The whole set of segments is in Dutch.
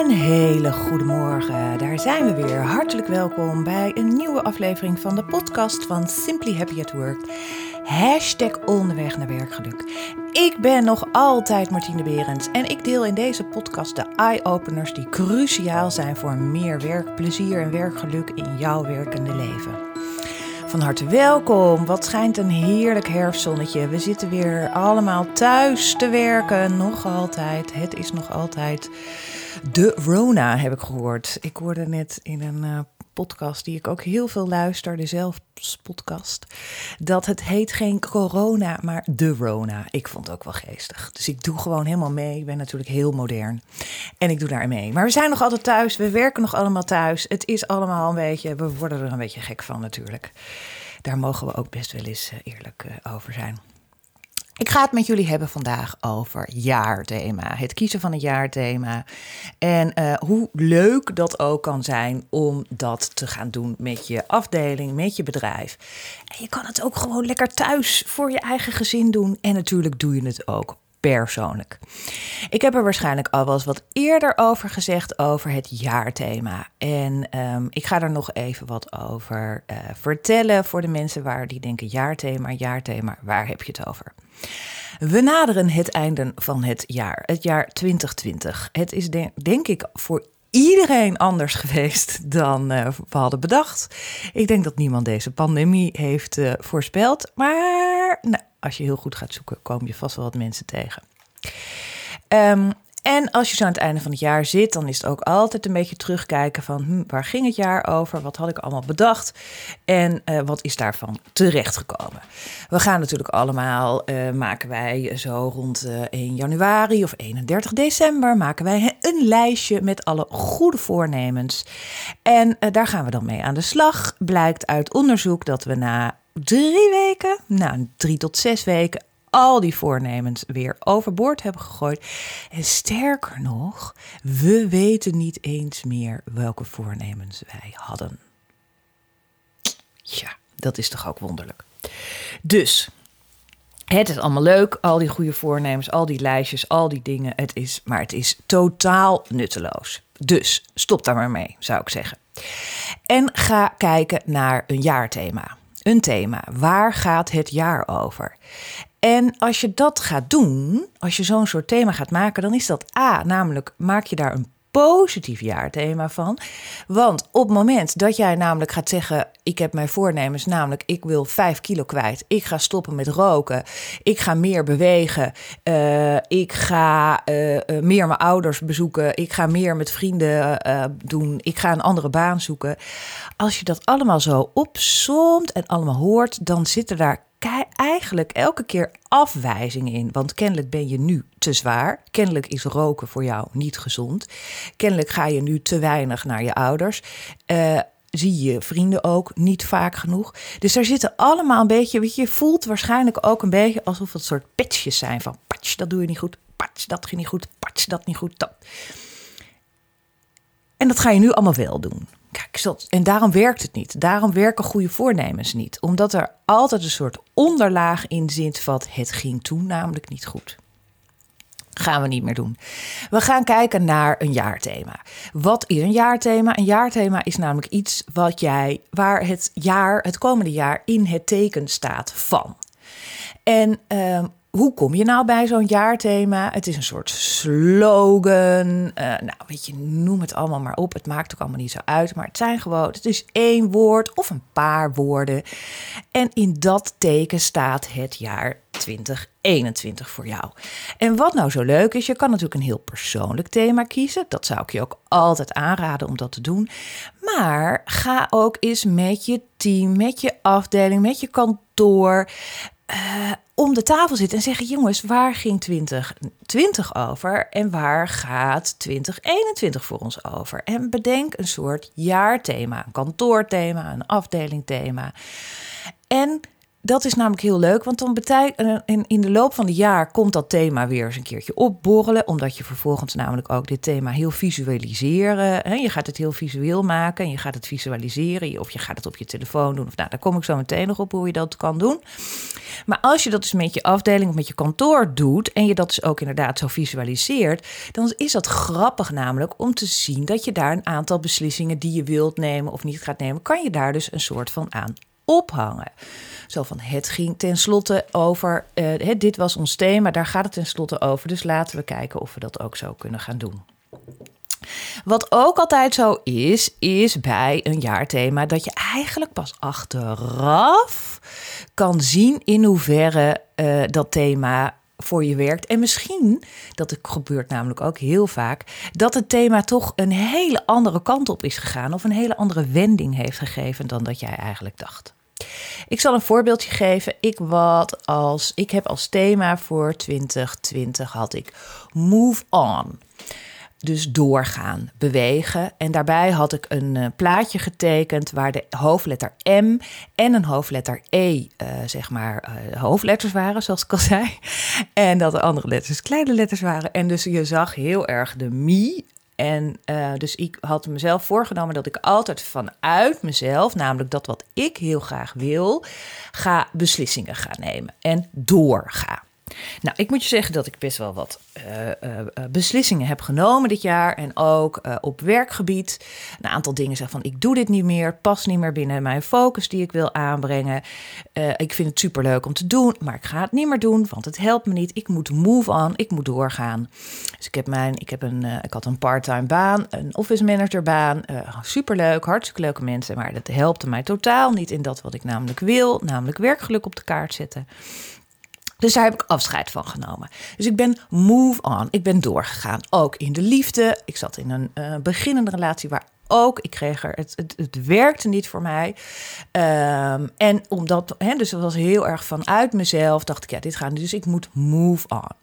Een hele goede morgen. Daar zijn we weer. Hartelijk welkom bij een nieuwe aflevering van de podcast van Simply Happy at Work. Hashtag onderweg naar werkgeluk. Ik ben nog altijd Martine Berends en ik deel in deze podcast de eye-openers die cruciaal zijn voor meer werkplezier en werkgeluk in jouw werkende leven. Van harte welkom. Wat schijnt een heerlijk herfstzonnetje. We zitten weer allemaal thuis te werken. Nog altijd. Het is nog altijd de Rona, heb ik gehoord. Ik hoorde net in een uh, podcast die ik ook heel veel luister, de podcast, dat het heet geen corona, maar de Rona. Ik vond het ook wel geestig. Dus ik doe gewoon helemaal mee. Ik ben natuurlijk heel modern en ik doe daar mee. Maar we zijn nog altijd thuis, we werken nog allemaal thuis. Het is allemaal een beetje, we worden er een beetje gek van natuurlijk. Daar mogen we ook best wel eens uh, eerlijk uh, over zijn. Ik ga het met jullie hebben vandaag over jaarthema. Het kiezen van een jaarthema. En uh, hoe leuk dat ook kan zijn om dat te gaan doen met je afdeling, met je bedrijf. En je kan het ook gewoon lekker thuis voor je eigen gezin doen. En natuurlijk doe je het ook persoonlijk. Ik heb er waarschijnlijk al wel eens wat eerder over gezegd over het jaarthema. En um, ik ga er nog even wat over uh, vertellen voor de mensen waar die denken jaarthema, jaarthema, waar heb je het over? We naderen het einde van het jaar, het jaar 2020. Het is de, denk ik voor iedereen anders geweest dan uh, we hadden bedacht. Ik denk dat niemand deze pandemie heeft uh, voorspeld. Maar nou, als je heel goed gaat zoeken, kom je vast wel wat mensen tegen. Um, en als je zo aan het einde van het jaar zit, dan is het ook altijd een beetje terugkijken van hm, waar ging het jaar over? Wat had ik allemaal bedacht? En uh, wat is daarvan terechtgekomen? We gaan natuurlijk allemaal, uh, maken wij zo rond uh, 1 januari of 31 december, maken wij een lijstje met alle goede voornemens. En daar gaan we dan mee aan de slag. Blijkt uit onderzoek dat we na drie weken, nou drie tot zes weken, al die voornemens weer overboord hebben gegooid. En sterker nog, we weten niet eens meer welke voornemens wij hadden. Ja, dat is toch ook wonderlijk. Dus het is allemaal leuk, al die goede voornemens, al die lijstjes, al die dingen. Het is, maar het is totaal nutteloos. Dus stop daar maar mee, zou ik zeggen. En ga kijken naar een jaarthema. Een thema. Waar gaat het jaar over? En als je dat gaat doen, als je zo'n soort thema gaat maken, dan is dat A, namelijk maak je daar een positief jaarthema van. Want op het moment dat jij namelijk gaat zeggen: Ik heb mijn voornemens, namelijk ik wil 5 kilo kwijt, ik ga stoppen met roken, ik ga meer bewegen, uh, ik ga uh, meer mijn ouders bezoeken, ik ga meer met vrienden doen, ik ga een andere baan zoeken. Als je dat allemaal zo opzomt en allemaal hoort, dan zitten daar eigenlijk elke keer afwijzingen in. Want kennelijk ben je nu te zwaar. Kennelijk is roken voor jou niet gezond. Kennelijk ga je nu te weinig naar je ouders. Uh, zie je vrienden ook niet vaak genoeg. Dus daar zitten allemaal een beetje, weet je, voelt waarschijnlijk ook een beetje alsof het soort petjes zijn van patch, dat doe je niet goed, patch, dat ging niet goed, patch, dat niet goed. En dat ga je nu allemaal wel doen. Kijk, en daarom werkt het niet. Daarom werken goede voornemens niet. Omdat er altijd een soort onderlaag in zit wat het ging toen namelijk niet goed. Gaan we niet meer doen. We gaan kijken naar een jaarthema. Wat is een jaarthema? Een jaarthema is namelijk iets wat jij, waar het jaar, het komende jaar in het teken staat van. En uh, hoe kom je nou bij zo'n jaarthema? Het is een soort slogan. Uh, nou, weet je, noem het allemaal maar op. Het maakt ook allemaal niet zo uit. Maar het zijn gewoon, het is één woord of een paar woorden. En in dat teken staat het jaar 2021 voor jou. En wat nou zo leuk is, je kan natuurlijk een heel persoonlijk thema kiezen. Dat zou ik je ook altijd aanraden om dat te doen. Maar ga ook eens met je team, met je afdeling, met je kantoor. Uh, om de tafel zitten en zeggen: jongens, waar ging 2020 over en waar gaat 2021 voor ons over? En bedenk een soort jaarthema, een kantoorthema, een afdelingthema. En dat is namelijk heel leuk, want dan betekent in, in de loop van het jaar komt dat thema weer eens een keertje opborrelen, omdat je vervolgens namelijk ook dit thema heel visualiseren. Hè? Je gaat het heel visueel maken en je gaat het visualiseren, of je gaat het op je telefoon doen. Of nou, daar kom ik zo meteen nog op hoe je dat kan doen. Maar als je dat dus met je afdeling of met je kantoor doet en je dat dus ook inderdaad zo visualiseert, dan is dat grappig namelijk om te zien dat je daar een aantal beslissingen die je wilt nemen of niet gaat nemen, kan je daar dus een soort van aan ophangen. Zo van, het ging tenslotte over, uh, dit was ons thema, daar gaat het tenslotte over. Dus laten we kijken of we dat ook zo kunnen gaan doen. Wat ook altijd zo is, is bij een jaarthema dat je eigenlijk pas achteraf kan zien in hoeverre uh, dat thema voor je werkt. En misschien, dat gebeurt namelijk ook heel vaak, dat het thema toch een hele andere kant op is gegaan of een hele andere wending heeft gegeven dan dat jij eigenlijk dacht. Ik zal een voorbeeldje geven. Ik, wat als, ik heb als thema voor 2020 had ik move on. Dus doorgaan, bewegen. En daarbij had ik een uh, plaatje getekend waar de hoofdletter M en een hoofdletter E, uh, zeg maar, uh, hoofdletters waren, zoals ik al zei. En dat de andere letters kleine letters waren. En dus je zag heel erg de me en dus ik had mezelf voorgenomen dat ik altijd vanuit mezelf, namelijk dat wat ik heel graag wil, ga beslissingen gaan nemen en doorga. Nou, ik moet je zeggen dat ik best wel wat uh, uh, beslissingen heb genomen dit jaar. En ook op werkgebied. Een aantal dingen zeggen van ik doe dit niet meer. Past niet meer binnen mijn focus die ik wil aanbrengen. ik vind het superleuk om te doen. Maar ik ga het niet meer doen, want het helpt me niet. Ik moet move on. Ik moet doorgaan. Dus ik heb, mijn, ik heb een, ik had een parttime baan. Een office manager baan. superleuk, hartstikke leuke mensen. Maar dat helpte mij totaal niet in dat wat ik namelijk wil. Namelijk werkgeluk op de kaart zetten. Dus daar heb ik afscheid van genomen. Dus ik ben move on. Ik ben doorgegaan. Ook in de liefde. Ik zat in een uh, beginnende relatie waar ook, ik kreeg er, het, het, het werkte niet voor mij. Um, en omdat, hè, dus het was heel erg vanuit mezelf, dacht ik, ja, dit gaat dus ik moet move on.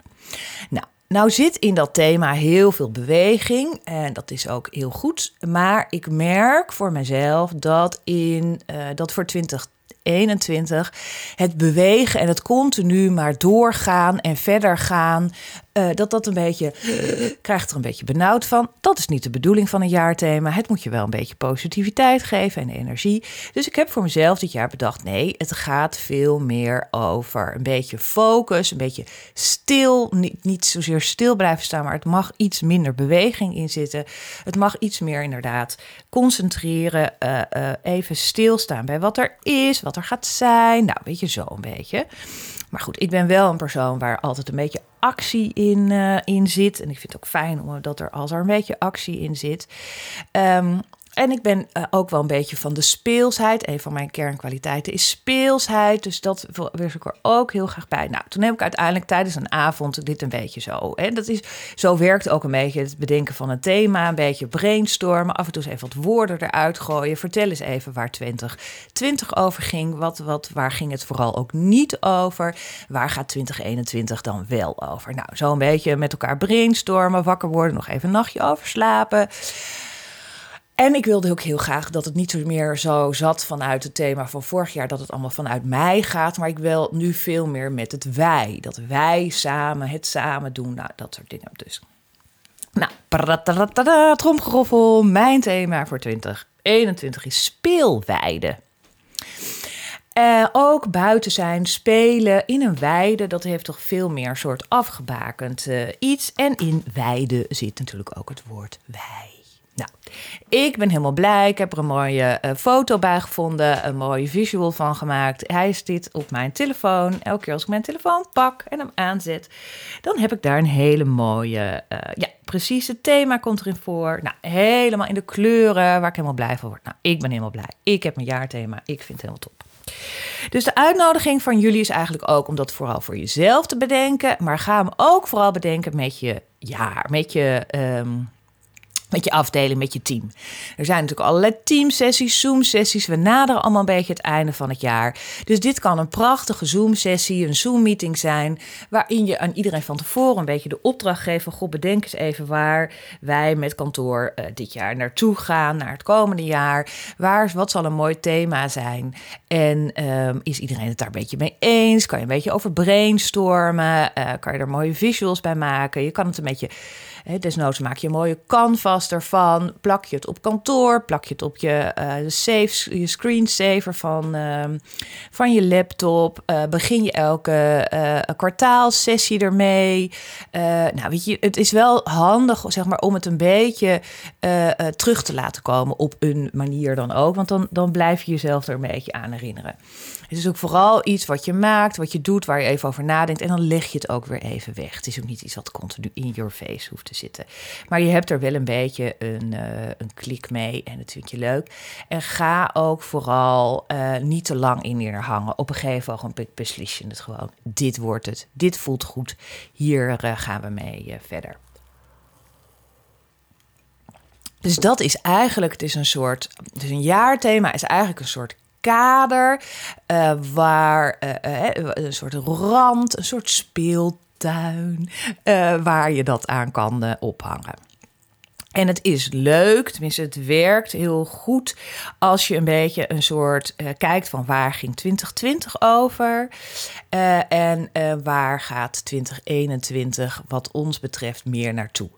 Nou, nou zit in dat thema heel veel beweging en dat is ook heel goed. Maar ik merk voor mezelf dat in uh, dat voor 20 21 het bewegen en het continu maar doorgaan en verder gaan uh, dat dat een beetje, uh, krijgt er een beetje benauwd van. Dat is niet de bedoeling van een jaarthema. Het moet je wel een beetje positiviteit geven en energie. Dus ik heb voor mezelf dit jaar bedacht, nee, het gaat veel meer over een beetje focus, een beetje stil, niet, niet zozeer stil blijven staan, maar het mag iets minder beweging in zitten. Het mag iets meer inderdaad concentreren, uh, even stilstaan bij wat er is, wat er gaat zijn. Nou, weet je, zo een beetje. Maar goed, ik ben wel een persoon waar altijd een beetje actie in, uh, in zit. En ik vind het ook fijn omdat er als er een beetje actie in zit. Um, en ik ben uh, ook wel een beetje van de speelsheid. Een van mijn kernkwaliteiten is speelsheid. Dus dat wil ik er ook heel graag bij. Nou, toen heb ik uiteindelijk tijdens een avond dit een beetje zo. Hè. Dat is, zo werkt ook een beetje het bedenken van een thema. Een beetje brainstormen. Af en toe eens even wat woorden eruit gooien. Vertel eens even waar 2020 over ging. Wat, wat, waar ging het vooral ook niet over? Waar gaat 2021 dan wel over? Nou, zo een beetje met elkaar brainstormen. Wakker worden. Nog even een nachtje overslapen. En ik wilde ook heel graag dat het niet meer zo zat vanuit het thema van vorig jaar, dat het allemaal vanuit mij gaat. Maar ik wil nu veel meer met het wij. Dat wij samen het samen doen. Nou, dat soort dingen dus. Nou, tromgeroffel. Mijn thema voor 2021 is speelweide. Uh, ook buiten zijn, spelen in een weide, dat heeft toch veel meer soort afgebakend uh, iets. En in weide zit natuurlijk ook het woord wij. Ik ben helemaal blij. Ik heb er een mooie uh, foto bij gevonden, een mooie visual van gemaakt. Hij zit op mijn telefoon. Elke keer als ik mijn telefoon pak en hem aanzet, dan heb ik daar een hele mooie, uh, ja, precies het thema komt erin voor. Nou, helemaal in de kleuren waar ik helemaal blij van word. Nou, ik ben helemaal blij. Ik heb mijn jaarthema. Ik vind het helemaal top. Dus de uitnodiging van jullie is eigenlijk ook om dat vooral voor jezelf te bedenken. Maar ga hem ook vooral bedenken met je jaar, met je. Um, met je afdeling, met je team. Er zijn natuurlijk allerlei teamsessies, Zoom-sessies. We naderen allemaal een beetje het einde van het jaar. Dus dit kan een prachtige Zoom-sessie, een Zoom-meeting zijn... waarin je aan iedereen van tevoren een beetje de opdracht geeft van... God, bedenk eens even waar wij met kantoor uh, dit jaar naartoe gaan, naar het komende jaar. Waar, wat zal een mooi thema zijn? En um, is iedereen het daar een beetje mee eens? Kan je een beetje over brainstormen? Uh, kan je er mooie visuals bij maken? Je kan het een beetje desnoods maak je een mooie canvas ervan. Plak je het op kantoor. Plak je het op je, uh, je screensaver van, uh, van je laptop. Uh, begin je elke uh, kwartaalsessie ermee. nou, weet je, het is wel handig zeg maar, om het een beetje terug te laten komen op een manier dan ook. Want dan, dan blijf je jezelf er een beetje aan herinneren. Het is ook vooral iets wat je maakt, wat je doet, waar je even over nadenkt. En dan leg je het ook weer even weg. Het is ook niet iets wat continu in your face hoeft te zitten. Maar je hebt er wel een beetje een, uh, een klik mee en dat vind je leuk. En ga ook vooral uh, niet te lang in neerhangen. Op een gegeven moment beslis je het gewoon. Dit wordt het. Dit voelt goed. Hier uh, gaan we mee verder. Dus dat is eigenlijk, het is een soort, dus een jaarthema is eigenlijk een soort kader uh, waar uh, uh, een soort rand, een soort speeltuin, waar je dat aan kan ophangen. En het is leuk, tenminste het werkt heel goed als je een beetje een soort kijkt van waar ging 2020 over en waar gaat 2021 wat ons betreft meer naartoe.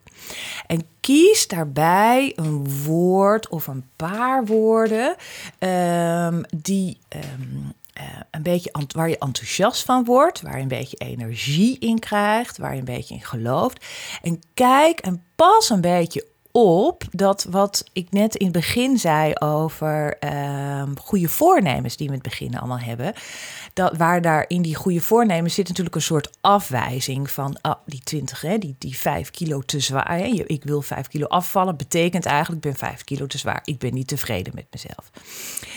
En kies daarbij een woord of een paar woorden um, die um, uh, een beetje waar je enthousiast van wordt, waar je een beetje energie in krijgt, waar je een beetje in gelooft. En kijk en pas een beetje op dat wat ik net in het begin zei over uh, goede voornemens die we het begin allemaal hebben. Dat, waar daar in die goede voornemens zit natuurlijk een soort afwijzing van oh, die 20, hè, die, die 5 kilo te zwaar. Hè, ik wil 5 kilo afvallen, betekent eigenlijk ik ben 5 kilo te zwaar. Ik ben niet tevreden met mezelf.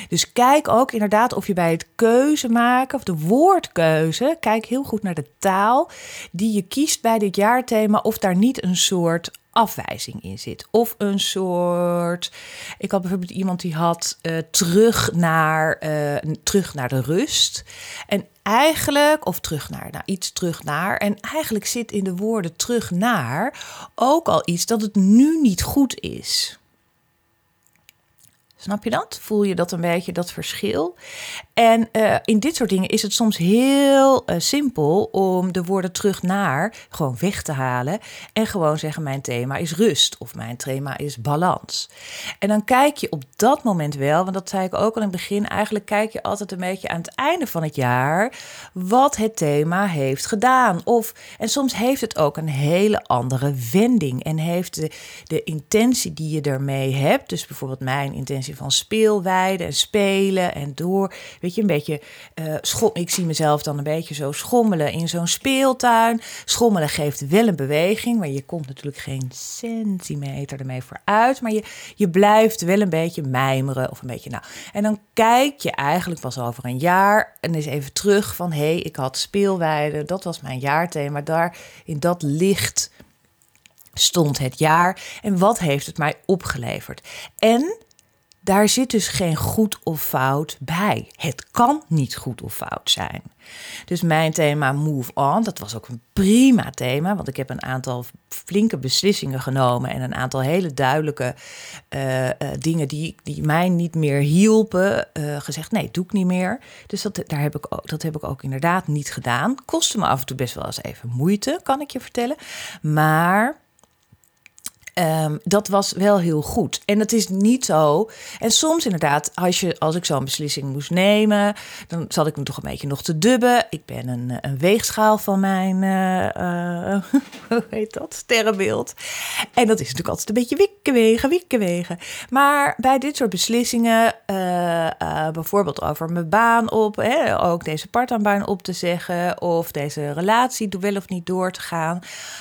Dus kijk ook inderdaad of je bij het keuze maken, of de woordkeuze, kijk heel goed naar de taal die je kiest bij dit jaarthema, of daar niet een soort afwijzing in zit. Of een soort. Ik had bijvoorbeeld iemand die had uh, terug, naar, uh, terug naar de rust. En eigenlijk, of terug naar, nou iets terug naar. En eigenlijk zit in de woorden terug naar ook al iets dat het nu niet goed is. Snap je dat? Voel je dat een beetje, dat verschil? En uh, in dit soort dingen is het soms heel uh, simpel om de woorden terug naar gewoon weg te halen. En gewoon zeggen: Mijn thema is rust of mijn thema is balans. En dan kijk je op dat moment wel, want dat zei ik ook al in het begin. Eigenlijk kijk je altijd een beetje aan het einde van het jaar wat het thema heeft gedaan. Of, en soms heeft het ook een hele andere wending. En heeft de, de intentie die je ermee hebt, dus bijvoorbeeld mijn intentie van speelweiden en spelen en door Je, een beetje uh, ik zie mezelf dan een beetje zo schommelen in zo'n speeltuin. Schommelen geeft wel een beweging, maar je komt natuurlijk geen centimeter ermee vooruit. Maar je, je blijft wel een beetje mijmeren of een beetje nou. En dan kijk je eigenlijk pas over een jaar en is even terug van hé, hey, ik had speelweide, dat was mijn jaarthema. Daar in dat licht stond het jaar en wat heeft het mij opgeleverd? En daar zit dus geen goed of fout bij. Het kan niet goed of fout zijn. Dus mijn thema Move On, dat was ook een prima thema, want ik heb een aantal flinke beslissingen genomen en een aantal hele duidelijke uh, uh, dingen die, die mij niet meer hielpen, uh, gezegd nee, doe ik niet meer. Dus dat, daar heb ik dat heb ik ook inderdaad niet gedaan. Kostte me af en toe best wel eens even moeite, kan ik je vertellen. Maar Um, dat was wel heel goed. En het is niet zo. En soms inderdaad, als, je, als ik zo'n beslissing moest nemen, dan zat ik me toch een beetje nog te dubben. Ik ben een, een weegschaal van mijn, uh, uh, hoe heet dat, sterrenbeeld. En dat is natuurlijk altijd een beetje wikken wegen, wikken wegen. Maar bij dit soort beslissingen, bijvoorbeeld over mijn baan op, hè, ook deze partaanbaan op te zeggen, of deze relatie wel of niet door te gaan,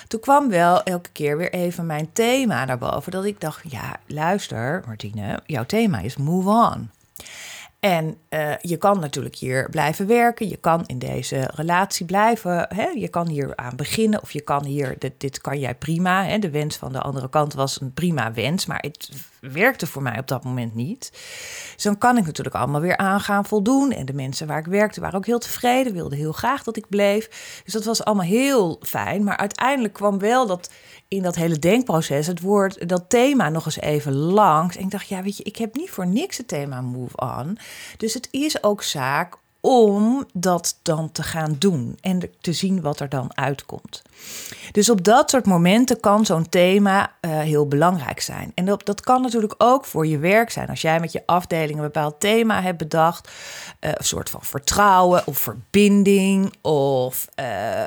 toen kwam wel elke keer weer even mijn thema thema naar boven. Dat ik dacht, ja, luister Martine, jouw thema is move on. En uh, je kan natuurlijk hier blijven werken. Je kan in deze relatie blijven. Hè? Je kan hier aan beginnen. Of je kan hier, dit, dit kan jij prima. Hè? De wens van de andere kant was een prima wens. Maar het werkte voor mij op dat moment niet. Dus dan kan ik natuurlijk allemaal weer aan gaan voldoen. En de mensen waar ik werkte waren ook heel tevreden. Wilden heel graag dat ik bleef. Dus dat was allemaal heel fijn. Maar uiteindelijk kwam wel dat in dat hele denkproces het woord, dat thema nog eens even langs. En ik dacht, ja, weet je, ik heb niet voor niks het thema move on. Dus het is ook zaak om dat dan te gaan doen en te zien wat er dan uitkomt. Dus op dat soort momenten kan zo'n thema uh, heel belangrijk zijn. En dat, dat kan natuurlijk ook voor je werk zijn. Als jij met je afdeling een bepaald thema hebt bedacht, uh, een soort van vertrouwen of verbinding, of uh,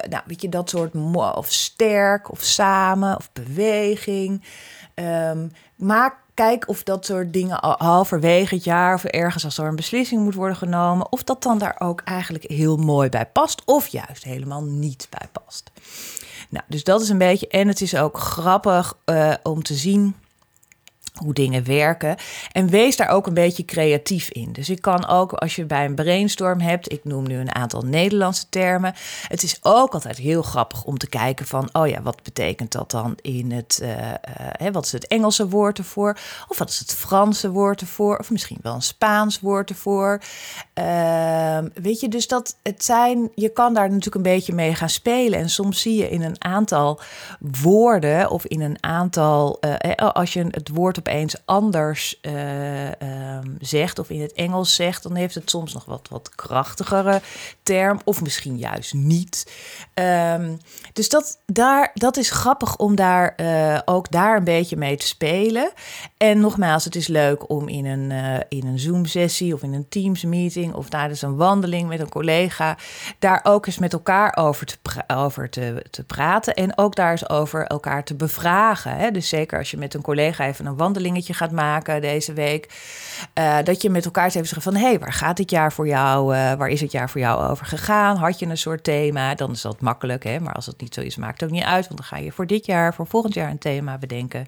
nou, weet je, dat soort, of sterk, of samen, of beweging. Um, maak kijk of dat soort dingen halverwege het jaar of ergens als er een beslissing moet worden genomen, of dat dan daar ook eigenlijk heel mooi bij past, of juist helemaal niet bij past. Nou, dus dat is een beetje. En het is ook grappig uh, om te zien hoe dingen werken. En wees daar ook een beetje creatief in. Dus ik kan ook, als je bij een brainstorm hebt, ik noem nu een aantal Nederlandse termen. Het is ook altijd heel grappig om te kijken van, oh ja, wat betekent dat dan in het, uh, uh, wat is het Engelse woord ervoor? Of wat is het Franse woord ervoor? Of misschien wel een Spaans woord ervoor? Uh, weet je, dus dat het zijn, je kan daar natuurlijk een beetje mee gaan spelen. En soms zie je in een aantal woorden of in een aantal, eh, als je het woord op opeens anders uh, zegt of in het Engels zegt, dan heeft het soms nog wat, wat krachtigere term of misschien juist niet. Um, dus dat, daar, dat is grappig om daar uh, ook daar een beetje mee te spelen. En nogmaals, het is leuk om in een, uh, in een Zoom-sessie of in een Teams-meeting of tijdens een wandeling met een collega daar ook eens met elkaar over te, over te, te praten en ook daar eens over elkaar te bevragen. Hè? Dus zeker als je met een collega even een wandeling wandelingetje gaat maken deze week. Uh, dat je met elkaar eens even zegt van... hé, hey, waar gaat dit jaar voor jou? Uh, waar is het jaar voor jou over gegaan? Had je een soort thema? Dan is dat makkelijk, hè? Maar als het niet zo is, maakt het ook niet uit. Want dan ga je voor dit jaar, voor volgend jaar een thema bedenken.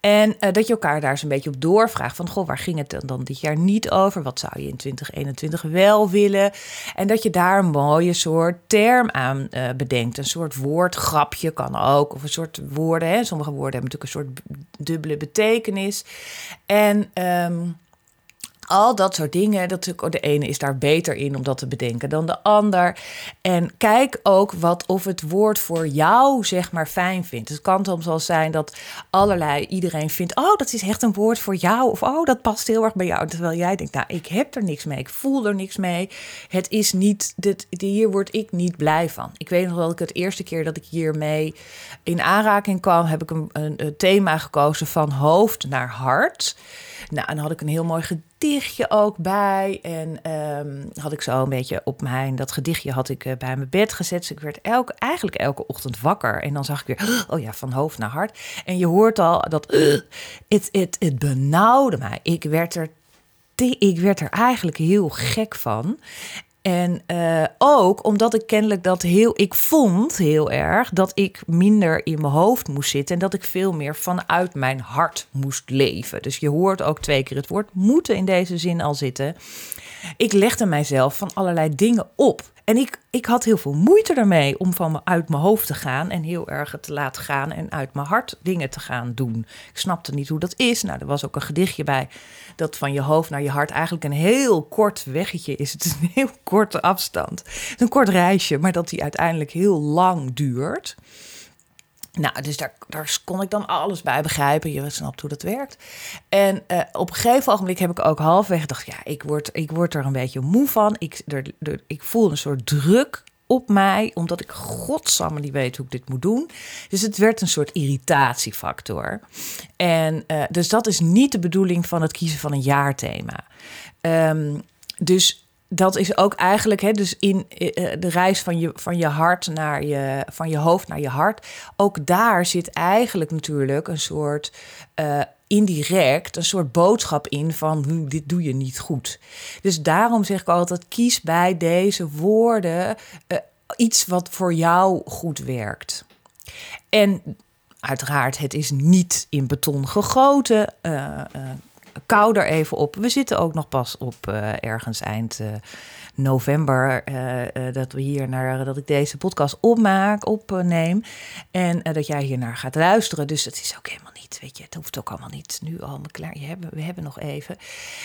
En uh, dat je elkaar daar eens een beetje op doorvraagt. Van, goh, waar ging het dan dit jaar niet over? Wat zou je in 2021 wel willen? En dat je daar een mooie soort term aan bedenkt. Een soort woordgrapje kan ook. Of een soort woorden. Hè? Sommige woorden hebben natuurlijk een soort dubbele betekenis betekenis. En um, al dat soort dingen. Dat de ene is daar beter in om dat te bedenken dan de ander. En kijk ook wat of het woord voor jou zeg maar fijn vindt. Het kan soms wel zijn dat allerlei iedereen vindt: oh, dat is echt een woord voor jou. Of oh, dat past heel erg bij jou. Terwijl jij denkt: nou, ik heb er niks mee. Ik voel er niks mee. Het is niet. Dit, hier word ik niet blij van. Ik weet nog dat ik het eerste keer dat ik hiermee in aanraking kwam, heb ik een thema gekozen van hoofd naar hart. Nou, en dan had ik een heel mooi gedichtje ook bij. En um, had ik zo een beetje op mijn... Dat gedichtje had ik uh, bij mijn bed gezet. Dus ik werd elke, eigenlijk elke ochtend wakker. En dan zag ik weer, oh ja, van hoofd naar hart. En je hoort al dat... Uh, het, het benauwde mij. Ik werd er ik werd er eigenlijk heel gek van. En uh, ook omdat ik kennelijk dat heel. Ik vond heel erg dat ik minder in mijn hoofd moest zitten. En dat ik veel meer vanuit mijn hart moest leven. Dus je hoort ook twee keer het woord moeten in deze zin al zitten. Ik legde mijzelf van allerlei dingen op. En ik, ik had heel veel moeite daarmee om van me uit mijn hoofd te gaan en heel erg te laten gaan en uit mijn hart dingen te gaan doen. Ik snapte niet hoe dat is. Nou, er was ook een gedichtje bij dat van je hoofd naar je hart eigenlijk een heel kort weggetje is. Het is een heel korte afstand. Een kort reisje, maar dat die uiteindelijk heel lang duurt. Nou, dus daar, daar kon ik dan alles bij begrijpen. Je snapt hoe dat werkt. En uh, op een gegeven ogenblik heb ik ook halfweg gedacht... ja, ik word, ik word er een beetje moe van. Ik, er, ik voel een soort druk op mij... omdat ik godsamme niet weet hoe ik dit moet doen. Dus het werd een soort irritatiefactor. En uh, dus dat is niet de bedoeling van het kiezen van een jaarthema. Um, dus dat is ook eigenlijk, hè, dus in uh, de reis van je, van je hart naar je, van je hoofd naar je hart. Ook daar zit eigenlijk natuurlijk een soort uh, indirect, een soort boodschap in van hm, dit doe je niet goed. Dus daarom zeg ik altijd: kies bij deze woorden iets wat voor jou goed werkt. En uiteraard, het is niet in beton gegoten kou er even op. We zitten ook nog pas op uh, ergens eind uh, november uh, dat we hier naar dat ik deze podcast opmaak, opneem en dat jij hier naar gaat luisteren. Dus het is ook helemaal niet, weet je, het hoeft ook allemaal niet nu al klaar. Je hebben, we hebben nog even.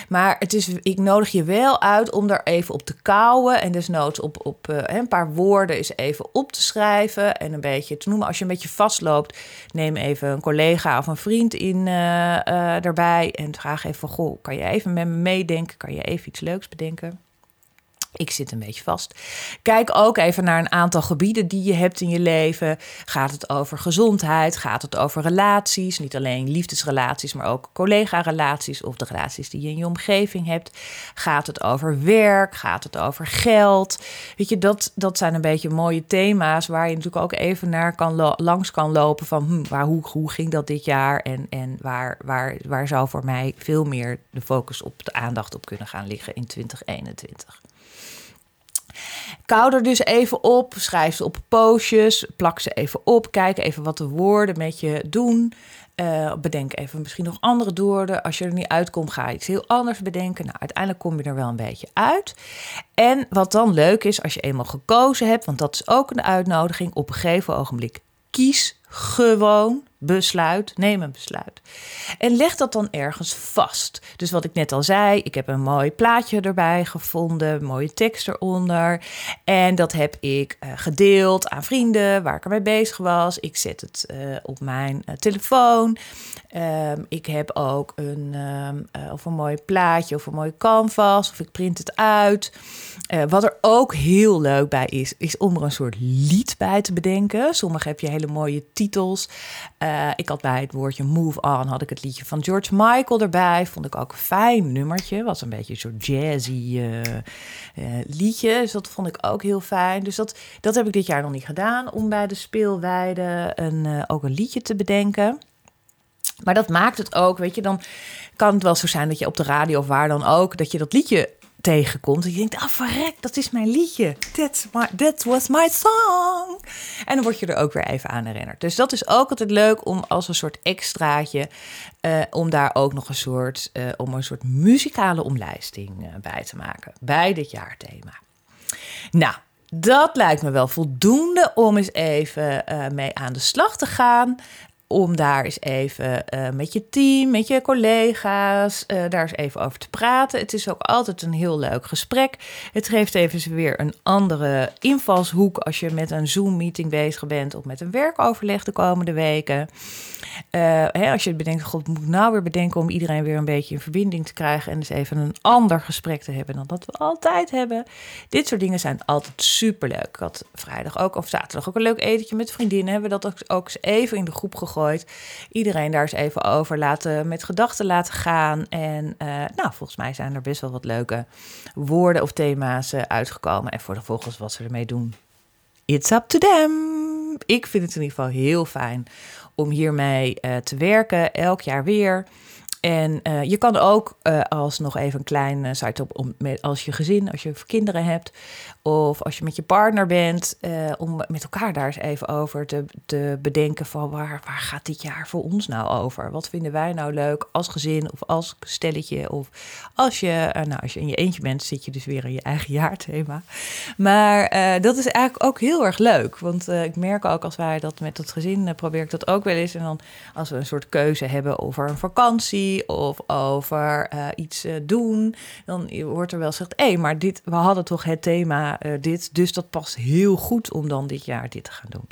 Maar het is, ik nodig je wel uit om daar even op te kouwen en desnoods op, op een paar woorden eens even op te schrijven en een beetje te noemen. Als je een beetje vastloopt, neem even een collega of een vriend in daarbij en vraag even goh, kan je even met me meedenken? Kan je even iets leuks bedenken? Ik zit een beetje vast. Kijk ook even naar een aantal gebieden die je hebt in je leven. Gaat het over gezondheid? Gaat het over relaties? Niet alleen liefdesrelaties, maar ook collega-relaties of de relaties die je in je omgeving hebt. Gaat het over werk? Gaat het over geld? Weet je, dat, dat zijn een beetje mooie thema's waar je natuurlijk ook even naar kan langs kan lopen van hm, waar, hoe, hoe ging dat dit jaar en, en waar, waar, waar zou voor mij veel meer de focus op de aandacht op kunnen gaan liggen in 2021. Kou er dus even op, schrijf ze op postjes, plak ze even op, kijk even wat de woorden met je doen. Uh, bedenk even misschien nog andere woorden. Als je er niet uitkomt, ga je iets heel anders bedenken. Nou, uiteindelijk kom je er wel een beetje uit. En wat dan leuk is, als je eenmaal gekozen hebt, want dat is ook een uitnodiging, op een gegeven ogenblik kies gewoon besluit, neem een besluit. En leg dat dan ergens vast. Dus wat ik net al zei, ik heb een mooi plaatje erbij gevonden, mooie tekst eronder. En dat heb ik uh, gedeeld aan vrienden waar ik ermee bezig was. Ik zet het uh, op mijn uh, telefoon. Um, ik heb ook een, um, of een mooi plaatje of een mooi canvas of ik print het uit. wat er ook heel leuk bij is, is om er een soort lied bij te bedenken. Sommige heb je hele mooie titels. Uh, ik had bij het woordje Move On had ik het liedje van George Michael erbij. Vond ik ook een fijn nummertje. Was een beetje soort jazzy uh, uh, liedje. Dus dat vond ik ook heel fijn. Dus dat, dat heb ik dit jaar nog niet gedaan. Om bij de speelweide een, ook een liedje te bedenken. Maar dat maakt het ook, weet je, dan kan het wel zo zijn dat je op de radio of waar dan ook, dat je dat liedje tegenkomt. En je denkt, ah verrek, dat is mijn liedje. That's that was my song. En dan word je er ook weer even aan herinnerd. Dus dat is ook altijd leuk om als een soort extraatje... Uh, om daar ook nog een soort, uh, om een soort muzikale omlijsting uh, bij te maken. Bij dit jaarthema. Nou, dat lijkt me wel voldoende om eens even mee aan de slag te gaan om daar eens even uh, met je team, met je collega's, uh, daar eens even over te praten. Het is ook altijd een heel leuk gesprek. Het geeft even weer een andere invalshoek als je met een Zoom-meeting bezig bent of met een werkoverleg de komende weken. Uh, hè, als je bedenkt, god, moet ik nou weer bedenken om iedereen weer een beetje in verbinding te krijgen en dus even een ander gesprek te hebben dan dat we altijd hebben. Dit soort dingen zijn altijd superleuk. Ik had vrijdag ook, of zaterdag ook een leuk etentje met vriendinnen. Hebben we dat ook, ook eens even in de groep gegooid Iedereen daar eens even over laten, met gedachten laten gaan. En uh, nou, volgens mij zijn er best wel wat leuke woorden of thema's uh, uitgekomen. En voor de volgers wat ze ermee doen, it's up to them. Ik vind het in ieder geval heel fijn om hiermee uh, te werken, elk jaar weer. En uh, je kan ook uh, als nog even een klein uh, site op om met, als je gezin, als je kinderen hebt, of als je met je partner bent, om met elkaar daar eens even over te, te bedenken van waar, waar gaat dit jaar voor ons nou over? Wat vinden wij nou leuk als gezin of als stelletje? Of als je, nou, als je in je eentje bent, zit je dus weer in je eigen jaarthema. Maar dat is eigenlijk ook heel erg leuk, want ik merk ook als wij dat met het gezin, probeer ik dat ook wel eens. En dan als we een soort keuze hebben over een vakantie of over uh, iets uh, doen, dan wordt er wel gezegd: hé, hey, maar dit, we hadden toch het thema uh, dit, dus dat past heel goed om dan dit jaar dit te gaan doen.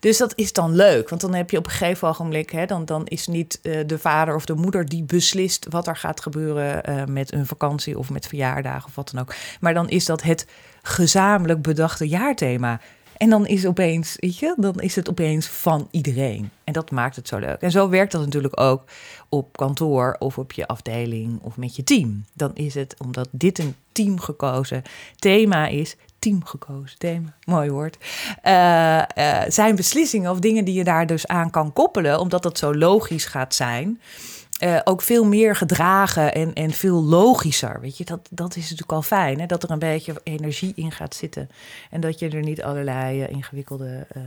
Dus dat is dan leuk, want dan heb je op een gegeven ogenblik, hè, dan, dan is niet de vader of de moeder die beslist wat er gaat gebeuren met een vakantie of met verjaardagen of wat dan ook. Maar dan is dat het gezamenlijk bedachte jaarthema. En dan is, opeens, weet je, dan is het opeens van iedereen. En dat maakt het zo leuk. En zo werkt dat natuurlijk ook op kantoor of op je afdeling of met je team. Dan is het, omdat dit een teamgekozen thema is, teamgekozen thema, mooi woord, uh, uh, zijn beslissingen of dingen die je daar dus aan kan koppelen, omdat dat zo logisch gaat zijn. Uh, ook veel meer gedragen en, en veel logischer. Weet je, dat, dat is natuurlijk al fijn. Hè? Dat er een beetje energie in gaat zitten. En dat je er niet allerlei uh, ingewikkelde uh,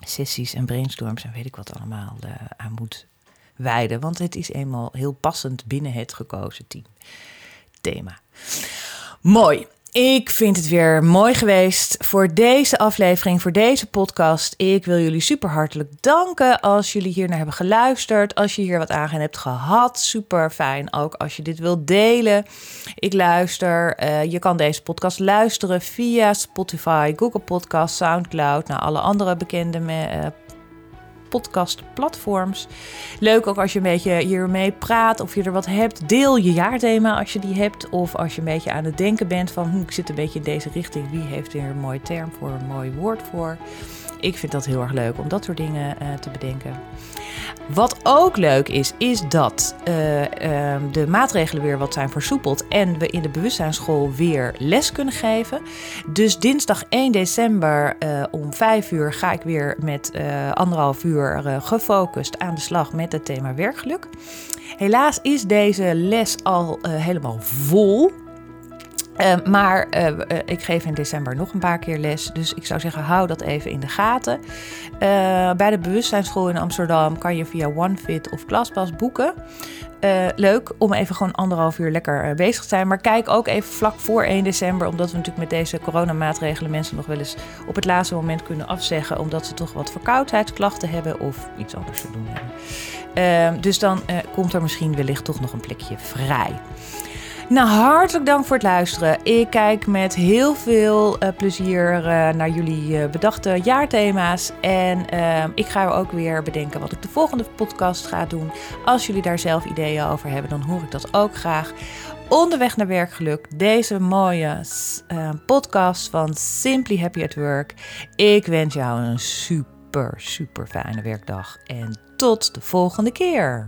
sessies en brainstorms en weet ik wat allemaal aan moet wijden. Want het is eenmaal heel passend binnen het gekozen team. thema. Mooi. Ik vind het weer mooi geweest voor deze aflevering, voor deze podcast. Ik wil jullie super hartelijk danken als jullie hier naar hebben geluisterd. Als je hier wat aan hebt gehad, super fijn. Ook als je dit wilt delen. Ik luister. Uh, je kan deze podcast luisteren via Spotify, Google Podcast, SoundCloud, naar alle andere bekende uh, podcastplatforms. Leuk ook als je een beetje hiermee praat of je er wat hebt. Deel je jaarthema als je die hebt. Of als je een beetje aan het denken bent van hm, ik zit een beetje in deze richting. Wie heeft weer een mooie term voor, een mooi woord voor. Ik vind dat heel erg leuk om dat soort dingen uh, te bedenken. Wat ook leuk is, is dat uh, uh, de maatregelen weer wat zijn versoepeld en we in de bewustzijnsschool weer les kunnen geven. Dus dinsdag 1 december uh, om 5 uur ga ik weer met anderhalf uur gefocust aan de slag met het thema werkgeluk. Helaas is deze les al helemaal vol. Uh, maar uh, ik geef in december nog een paar keer les. Dus ik zou zeggen, hou dat even in de gaten. Uh, bij de bewustzijnsschool in Amsterdam kan je via OneFit of ClassPass boeken. leuk om even gewoon anderhalf uur lekker bezig te zijn. Maar kijk ook even vlak voor 1 december. Omdat we natuurlijk met deze coronamaatregelen mensen nog wel eens op het laatste moment kunnen afzeggen. Omdat ze toch wat verkoudheidsklachten hebben of iets anders te doen hebben. dus dan komt er misschien wellicht toch nog een plekje vrij. Nou, hartelijk dank voor het luisteren. Ik kijk met heel veel uh, plezier uh, naar jullie uh, bedachte jaarthema's. En ehm, ik ga ook weer bedenken wat ik de volgende podcast ga doen. Als jullie daar zelf ideeën over hebben, dan hoor ik dat ook graag. Onderweg naar werkgeluk, deze mooie podcast van Simply Happy at Work. Ik wens jou een super, super fijne werkdag. En tot de volgende keer.